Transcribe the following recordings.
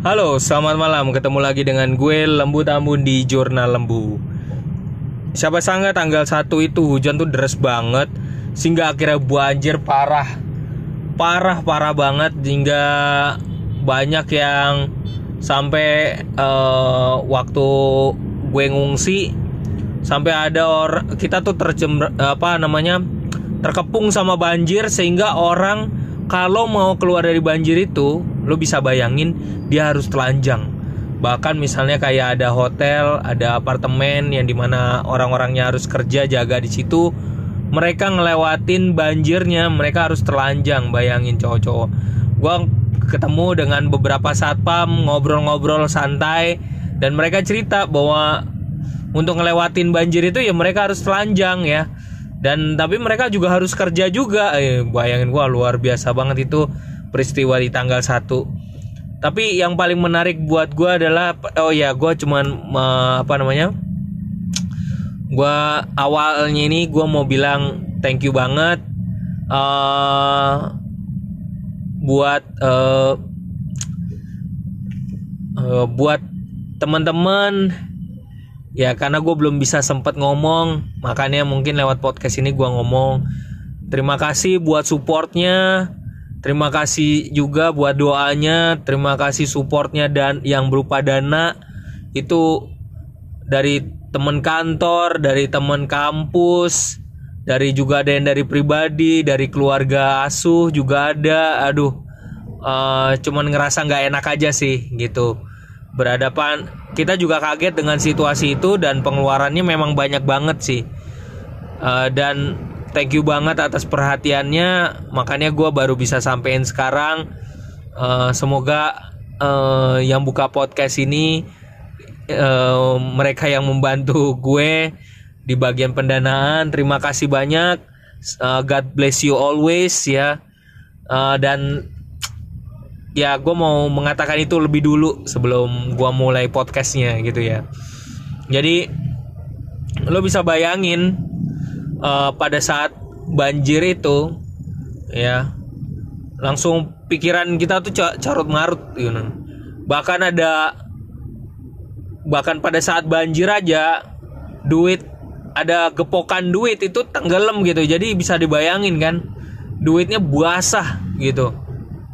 Halo, selamat malam. Ketemu lagi dengan gue Lembu Tambun di Jurnal Lembu. Siapa sangka tanggal 1 itu hujan tuh deras banget sehingga akhirnya banjir parah. Parah parah banget hingga banyak yang sampai eh, waktu gue ngungsi sampai ada orang kita tuh terjem apa namanya terkepung sama banjir sehingga orang kalau mau keluar dari banjir itu lo bisa bayangin dia harus telanjang. Bahkan misalnya kayak ada hotel ada apartemen yang di mana orang-orangnya harus kerja jaga di situ mereka ngelewatin banjirnya mereka harus telanjang. Bayangin cowok-cowok. Gua ketemu dengan beberapa satpam ngobrol-ngobrol santai dan mereka cerita bahwa untuk ngelewatin banjir itu ya mereka harus telanjang ya. Dan tapi mereka juga harus kerja juga. Eh, bayangin gua luar biasa banget itu peristiwa di tanggal 1 tapi yang paling menarik buat gua adalah oh ya gua cuman apa namanya gua awalnya ini gua mau bilang thank you banget eh buat eh eh, buat teman-teman. Ya karena gue belum bisa sempat ngomong makanya mungkin lewat podcast ini gue ngomong. Terima kasih buat supportnya terima kasih juga buat doanya terima kasih supportnya dan yang berupa dana. Itu dari teman kantor dari teman kampus dari juga ada yang dari pribadi dari keluarga asuh juga ada. Aduh eh, cuman ngerasa nggak enak aja sih gitu. Berhadapan kita juga kaget dengan situasi itu dan pengeluarannya memang banyak banget sih. Eh, dan thank you banget atas perhatiannya. Makanya gue baru bisa sampein sekarang. Eh, semoga eh, yang buka podcast ini eh, mereka yang membantu gue di bagian pendanaan. Terima kasih banyak. Eh, God bless you always ya. Eh, dan ya gue mau mengatakan itu lebih dulu sebelum gue mulai podcastnya gitu ya. Jadi lo bisa bayangin eh, pada saat banjir itu ya langsung pikiran kita tuh ca- carut marut gitu bahkan ada bahkan pada saat banjir aja duit ada gepokan duit itu tenggelam gitu. Jadi bisa dibayangin kan duitnya basah gitu.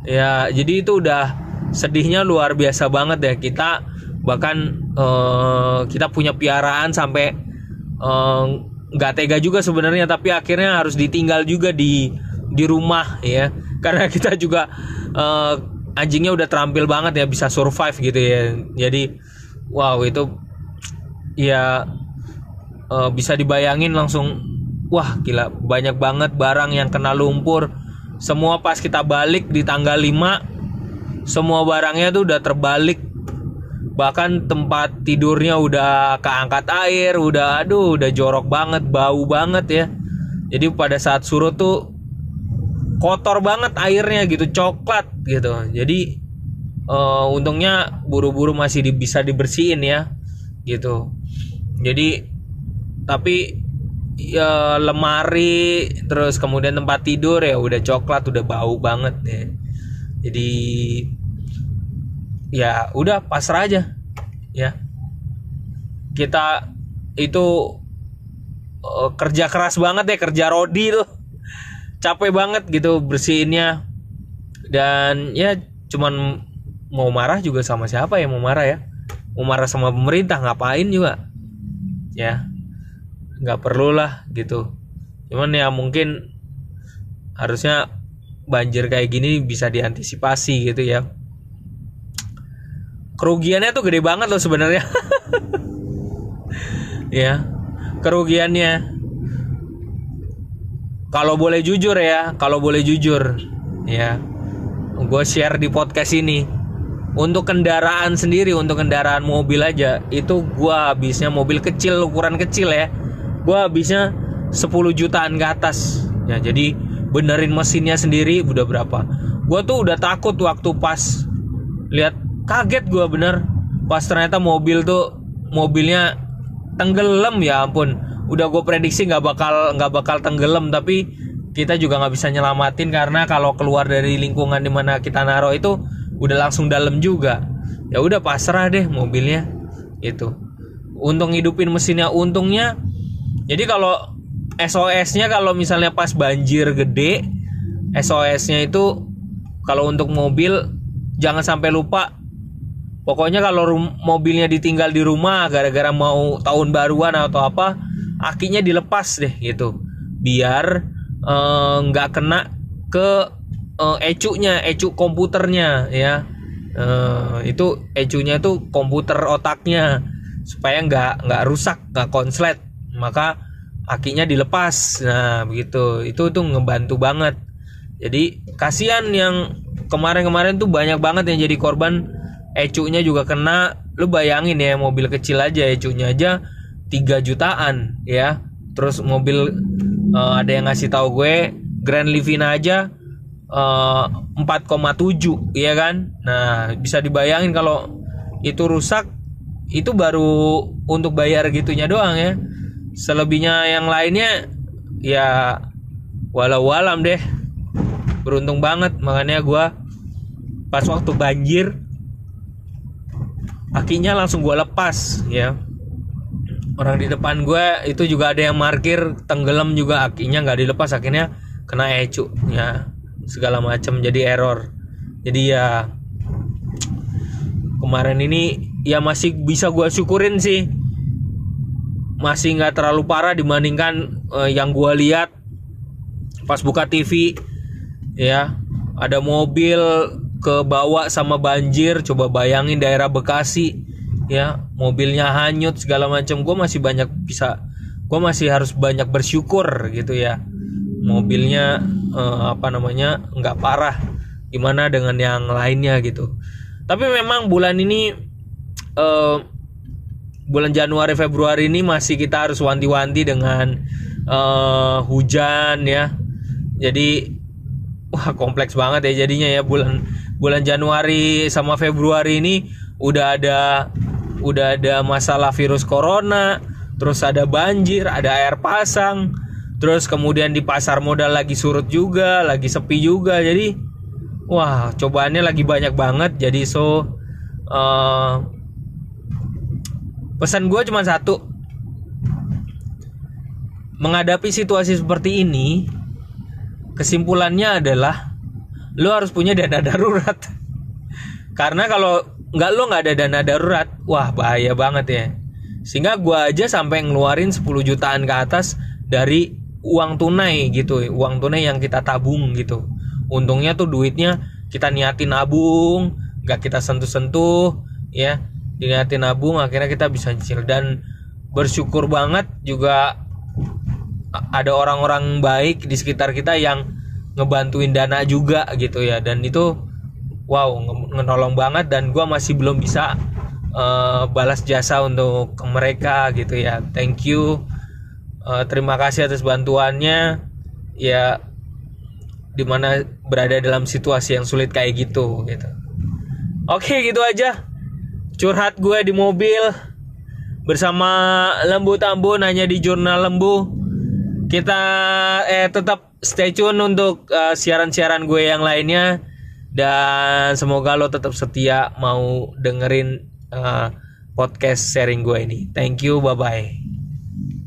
Ya jadi itu udah sedihnya luar biasa banget ya. Kita bahkan eh, kita punya piaraan sampai eh, nggak tega juga sebenarnya tapi akhirnya harus ditinggal juga di di rumah ya. Karena kita juga eh, anjingnya udah terampil banget ya bisa survive gitu ya. Jadi wow itu ya eh, bisa dibayangin langsung wah gila banyak banget barang yang kena lumpur. Semua pas kita balik di tanggal 5 semua barangnya tuh udah terbalik bahkan tempat tidurnya udah keangkat air udah aduh udah jorok banget bau banget ya. Jadi pada saat surut tuh kotor banget airnya gitu coklat gitu. Jadi eh, untungnya buru-buru masih di- bisa dibersihin ya gitu. Jadi tapi ya lemari terus kemudian tempat tidur ya udah coklat udah bau banget ya. Jadi ya udah pasrah aja. Ya. Kita itu eh, kerja keras banget ya kerja rodi tuh. Capek banget gitu bersihinnya. Dan ya cuman mau marah juga sama siapa ya mau marah ya? Mau marah sama pemerintah ngapain juga? Ya nggak perlu lah gitu. Cuman ya mungkin harusnya banjir kayak gini bisa diantisipasi gitu ya kerugiannya tuh gede banget loh sebenarnya. Ya kerugiannya. Kalau boleh jujur ya kalau boleh jujur ya gue share di podcast ini. Untuk kendaraan sendiri untuk kendaraan mobil aja itu gua habisnya mobil kecil ukuran kecil ya. Gua habisnya 10 jutaan ke atas. Ya jadi benerin mesinnya sendiri udah berapa. Gua tuh udah takut waktu pas lihat kaget gua bener. Pas ternyata mobil tuh mobilnya tenggelam ya ampun. Udah gue prediksi nggak bakal nggak bakal tenggelam tapi kita juga nggak bisa nyelamatin karena kalau keluar dari lingkungan di mana kita naruh itu udah langsung dalam juga. Ya udah pasrah deh mobilnya itu untung hidupin mesinnya. Untungnya jadi kalau SOS-nya kalau misalnya pas banjir gede SOS-nya itu kalau untuk mobil jangan sampai lupa pokoknya kalau mobilnya ditinggal di rumah gara-gara mau tahun baruan atau apa akinya dilepas deh gitu. Biar eh, nggak kena ke uh, ecunya ecu komputernya ya. Uh, itu ecunya itu komputer otaknya supaya nggak nggak rusak nggak konslet. Maka akinya dilepas. Nah begitu. Itu tuh ngebantu banget. Jadi kasihan yang kemarin-kemarin tuh banyak banget yang jadi korban ecunya juga kena. Lu bayangin ya mobil kecil aja ecunya aja 3 jutaan ya. Terus mobil uh, ada yang ngasih tahu gue Grand Livina aja uh, 4,7 ya kan? Nah bisa dibayangin kalau itu rusak itu baru untuk bayar gitunya doang ya. Selebihnya yang lainnya ya walau walam deh. Beruntung banget makanya gue pas waktu banjir akinya langsung gue lepas ya. Orang di depan gue itu juga ada yang parkir tenggelam juga akinya nggak dilepas akhirnya kena ecu ya. Segala macam jadi error. Jadi ya kemarin ini ya masih bisa gue syukurin sih. Masih nggak terlalu parah dibandingkan uh, yang gue lihat. Pas buka TV ya. Ada mobil ke bawah sama banjir coba bayangin daerah Bekasi ya mobilnya hanyut segala macam. Gue masih banyak bisa gue masih harus banyak bersyukur gitu ya. Mobilnya eh, apa namanya nggak parah. Gimana dengan yang lainnya gitu. Tapi memang bulan ini eh, bulan Januari Februari ini masih kita harus wanti-wanti dengan eh, hujan ya. Jadi wah kompleks banget ya jadinya ya bulan bulan Januari sama Februari ini udah ada udah ada masalah virus corona, terus ada banjir, ada air pasang, terus kemudian di pasar modal lagi surut juga, lagi sepi juga. Jadi wah, cobaannya lagi banyak banget. Jadi so uh, pesan gue cuma satu. Menghadapi situasi seperti ini, kesimpulannya adalah lo harus punya dana darurat. Karena kalau nggak lo nggak ada dana darurat wah bahaya banget ya. Sehingga gue aja sampai ngeluarin 10 jutaan ke atas dari uang tunai gitu uang tunai yang kita tabung gitu. Untungnya tuh duitnya kita niatin nabung nggak kita sentuh-sentuh ya. Diniatin nabung akhirnya kita bisa nyicil. Dan bersyukur banget juga ada orang-orang baik di sekitar kita yang ngebantuin dana juga gitu ya. Dan itu wow menolong banget dan gue masih belum bisa uh, balas jasa untuk mereka gitu ya. Thank you. Uh, terima kasih atas bantuannya. Ya di mana berada dalam situasi yang sulit kayak gitu gitu. Oke gitu aja. Curhat gue di mobil bersama Lembu Tambun hanya di jurnal Lembu kita eh tetap stay tune untuk uh, siaran-siaran gue yang lainnya. Dan semoga lo tetap setia mau dengerin uh, podcast sharing gue ini. Thank you bye bye